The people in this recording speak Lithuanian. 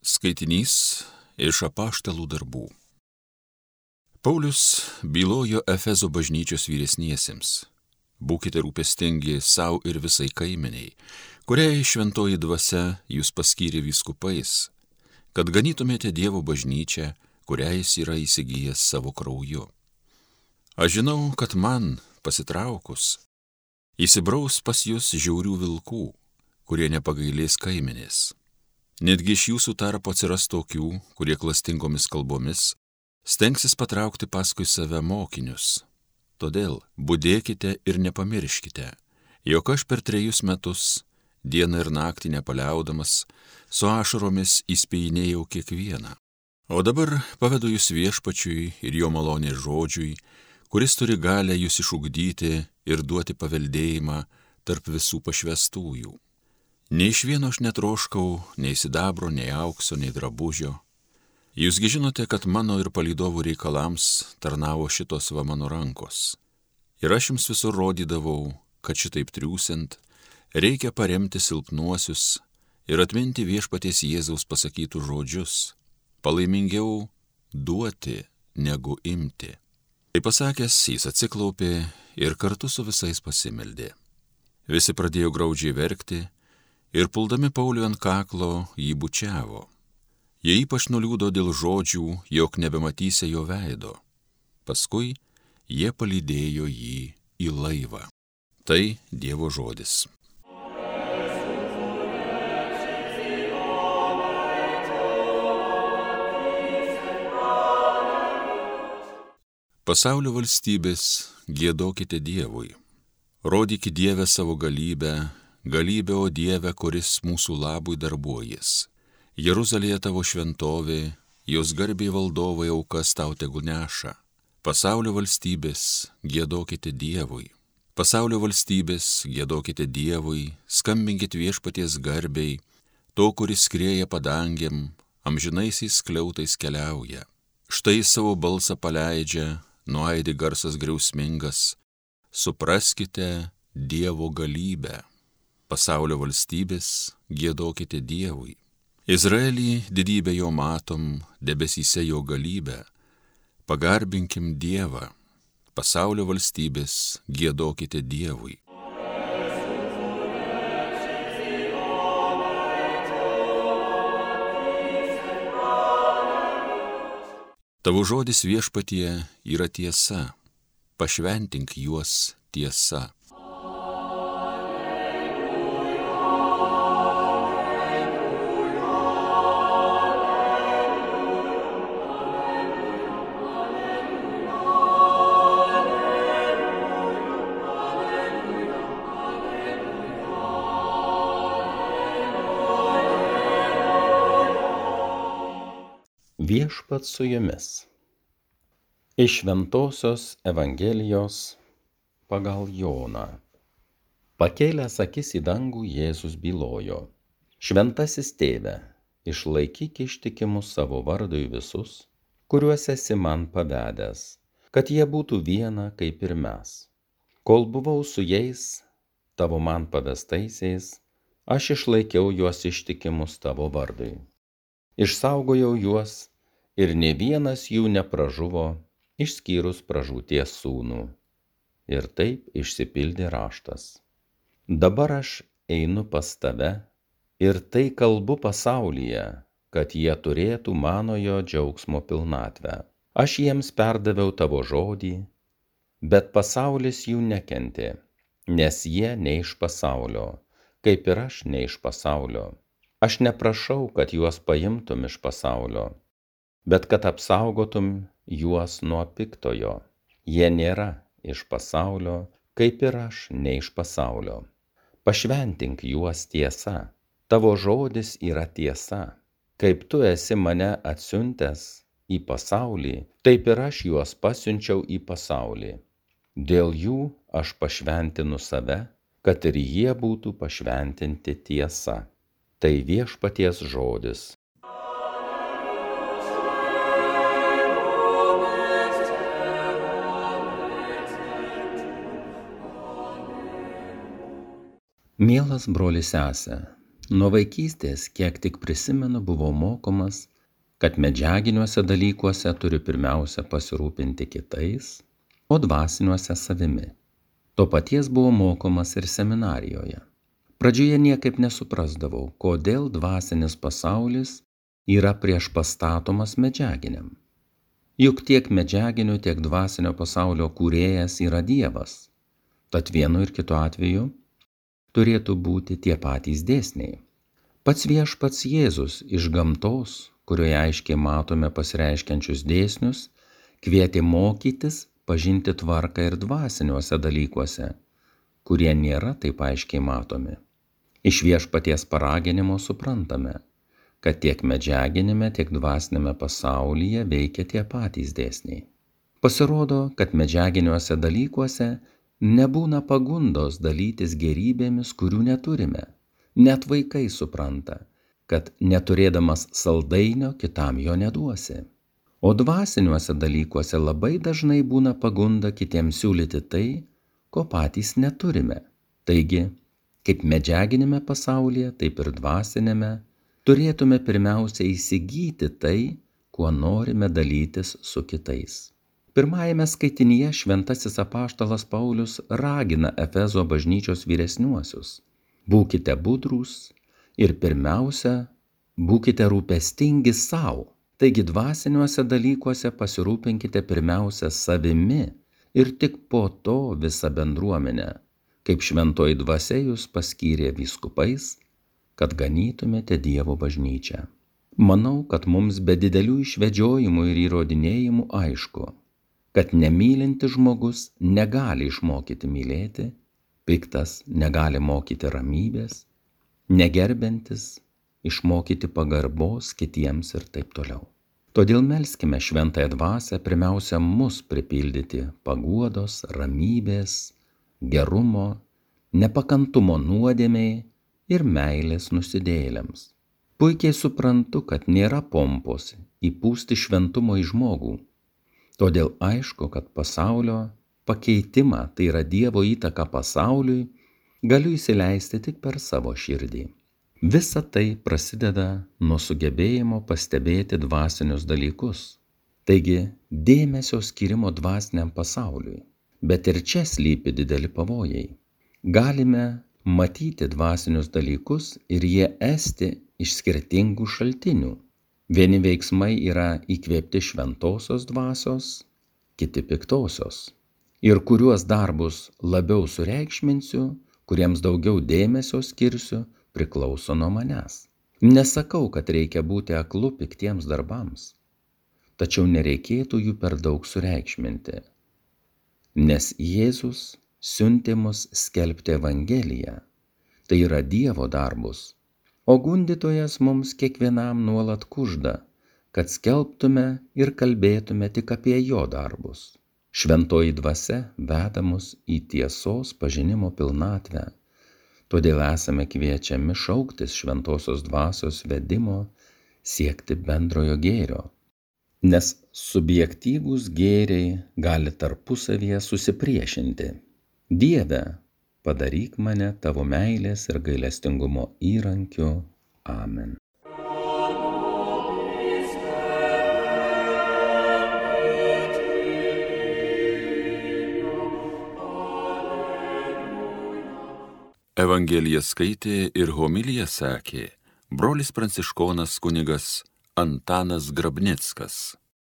Skaitinys iš apaštalų darbų. Paulius bylojo Efezo bažnyčios vyresniesiems. Būkite rūpestingi savo ir visai kaimeniai, kuriai šventoji dvasia jūs paskyrė vyskupais, kad ganytumėte Dievo bažnyčią, kurią jis yra įsigijęs savo krauju. Aš žinau, kad man, pasitraukus, įsibraus pas jūs žiaurių vilkų, kurie nepagailės kaimenės. Netgi iš jūsų tarpo atsiras tokių, kurie klastingomis kalbomis stengsis patraukti paskui save mokinius. Todėl būdėkite ir nepamirškite, jog aš per trejus metus, dieną ir naktį nepaliaudamas, su ašaromis įspėjinėjau kiekvieną. O dabar pavedu jūs viešpačiui ir jo malonės žodžiui, kuris turi galę jūs išugdyti ir duoti paveldėjimą tarp visų pašvestųjų. Nei iš vieno aš netroškau, nei sidabro, nei aukso, nei drabužio. Jūsgi žinote, kad mano ir palydovų reikalams tarnavo šitos va mano rankos. Ir aš jums visur rodydavau, kad šitaip triūsint, reikia paremti silpnuosius ir atminti viešpaties Jėzaus pasakytų žodžius. Palaimingiau duoti negu imti. Tai pasakęs, jis atsiklaupė ir kartu su visais pasimeldė. Visi pradėjo graudžiai verkti ir puldami Paulių ant kaklo jį bučiavo. Jie ypač nuliūdo dėl žodžių, jog nebematysė jo veido. Paskui jie palydėjo jį į laivą. Tai Dievo žodis. Pasaulio valstybės gėdokite Dievui. Rodykite Dievę savo galybę galybė, o Dieve, kuris mūsų labui darbuojas. Jeruzalėje tavo šventovė, jos garbiai valdovai aukas tau tegu neša. Pasaulio valstybės gėdokite Dievui. Pasaulio valstybės gėdokite Dievui, skambinkit viešpaties garbiai, to, kuris skrėja padangiam, amžinaisiais kliautais keliauja. Štai savo balsą paleidžia, nuaidi garsas griausmingas, supraskite Dievo galybę pasaulio valstybės, gėdokite Dievui. Izraelį didybę jo matom, debesyse jo galybę. Pagarbinkim Dievą, pasaulio valstybės, gėdokite Dievui. Tavo žodis viešpatie yra tiesa, pašventink juos tiesa. Viešpat su jumis. Iš Ventosios Evangelijos pagal Joną. Pakėlęs akis į dangų Jėzus bylojo. Šventasis tėve, išlaikyk ištikimus savo vardui visus, kuriuos esi man pavedęs, kad jie būtų viena kaip ir mes. Kol buvau su jais, tavo man pavestaisiais, aš išlaikiau juos ištikimus tavo vardui. Išsaugojau juos ir ne vienas jų nepražuvo, išskyrus pražūties sūnų. Ir taip išsipildė raštas. Dabar aš einu pas tave ir tai kalbu pasaulyje, kad jie turėtų manojo džiaugsmo pilnatvę. Aš jiems perdaviau tavo žodį, bet pasaulis jų nekentė, nes jie ne iš pasaulio, kaip ir aš ne iš pasaulio. Aš neprašau, kad juos paimtum iš pasaulio, bet kad apsaugotum juos nuo piktojo. Jie nėra iš pasaulio, kaip ir aš ne iš pasaulio. Pašventink juos tiesa, tavo žodis yra tiesa. Kaip tu esi mane atsiuntęs į pasaulį, taip ir aš juos pasiunčiau į pasaulį. Dėl jų aš pašventinu save, kad ir jie būtų pašventinti tiesa. Tai viešpaties žodis. Mielas broli sesė, nuo vaikystės, kiek tik prisimenu, buvau mokomas, kad medžiaginiuose dalykuose turiu pirmiausia pasirūpinti kitais, o dvasiniuose savimi. To paties buvau mokomas ir seminarijoje. Pradžioje niekaip nesuprasdavau, kodėl dvasinis pasaulis yra prieš pastatomas medžiaginiam. Juk tiek medžiaginių, tiek dvasinio pasaulio kūrėjas yra Dievas. Tad vienu ir kitu atveju turėtų būti tie patys dėsniai. Pats viešpats Jėzus iš gamtos, kurioje aiškiai matome pasireiškiančius dėsnius, kvietė mokytis, pažinti tvarką ir dvasiniuose dalykuose, kurie nėra taip aiškiai matomi. Iš viešpaties paraginimo suprantame, kad tiek medžiaginėme, tiek dvasinėme pasaulyje veikia tie patys dėsniai. Pasirodo, kad medžiaginiuose dalykuose nebūna pagundos dalytis gerybėmis, kurių neturime. Net vaikai supranta, kad neturėdamas saldainio kitam jo neduosi. O dvasiniuose dalykuose labai dažnai būna pagunda kitiems siūlyti tai, ko patys neturime. Taigi, kaip medžiaginėme pasaulyje, taip ir dvasinėme, turėtume pirmiausia įsigyti tai, kuo norime dalytis su kitais. Pirmajame skaitinyje šventasis apaštalas Paulius ragina Efezo bažnyčios vyresniuosius. Būkite budrus ir pirmiausia, būkite rūpestingi savo. Taigi dvasiniuose dalykuose pasirūpinkite pirmiausia savimi ir tik po to visą bendruomenę kaip šventoji dvasia jūs paskyrė vyskupais, kad ganytumėte Dievo bažnyčią. Manau, kad mums be didelių išvedžiojimų ir įrodinėjimų aišku, kad nemylintis žmogus negali išmokyti mylėti, piktas negali mokyti ramybės, negerbiantis išmokyti pagarbos kitiems ir taip toliau. Todėl melskime šventąją dvasę pirmiausia mus pripildyti paguodos, ramybės, gerumo, nepakantumo nuodėmiai ir meilės nusidėjėliams. Puikiai suprantu, kad nėra pompos įpūsti šventumo į žmogų. Todėl aišku, kad pasaulio pakeitimą, tai yra Dievo įtaka pasauliui, galiu įsileisti tik per savo širdį. Visa tai prasideda nuo sugebėjimo pastebėti dvasinius dalykus. Taigi dėmesio skirimo dvasiniam pasauliui bet ir čia slypi dideli pavojai. Galime matyti dvasinius dalykus ir jie esti iš skirtingų šaltinių. Vieni veiksmai yra įkvėpti šventosios dvasios, kiti piktosios. Ir kuriuos darbus labiau sureikšminsiu, kuriems daugiau dėmesio skirsiu, priklauso nuo manęs. Nesakau, kad reikia būti aklu piktiems darbams, tačiau nereikėtų jų per daug sureikšminti nes Jėzus siuntė mus skelbti Evangeliją, tai yra Dievo darbus, o gundytojas mums kiekvienam nuolat kužda, kad skelbtume ir kalbėtume tik apie jo darbus. Šventoji dvasia veda mus į tiesos pažinimo pilnatvę, todėl esame kviečiami šauktis šventosios dvasios vedimo siekti bendrojo gėrio nes subjektyvūs gėriai gali tarpusavyje susipriešinti. Dieve, padaryk mane tavo meilės ir gailestingumo įrankiu. Amen. Evangeliją skaitė ir homiliją sakė brolis pranciškonas kunigas Antanas Grabnickas.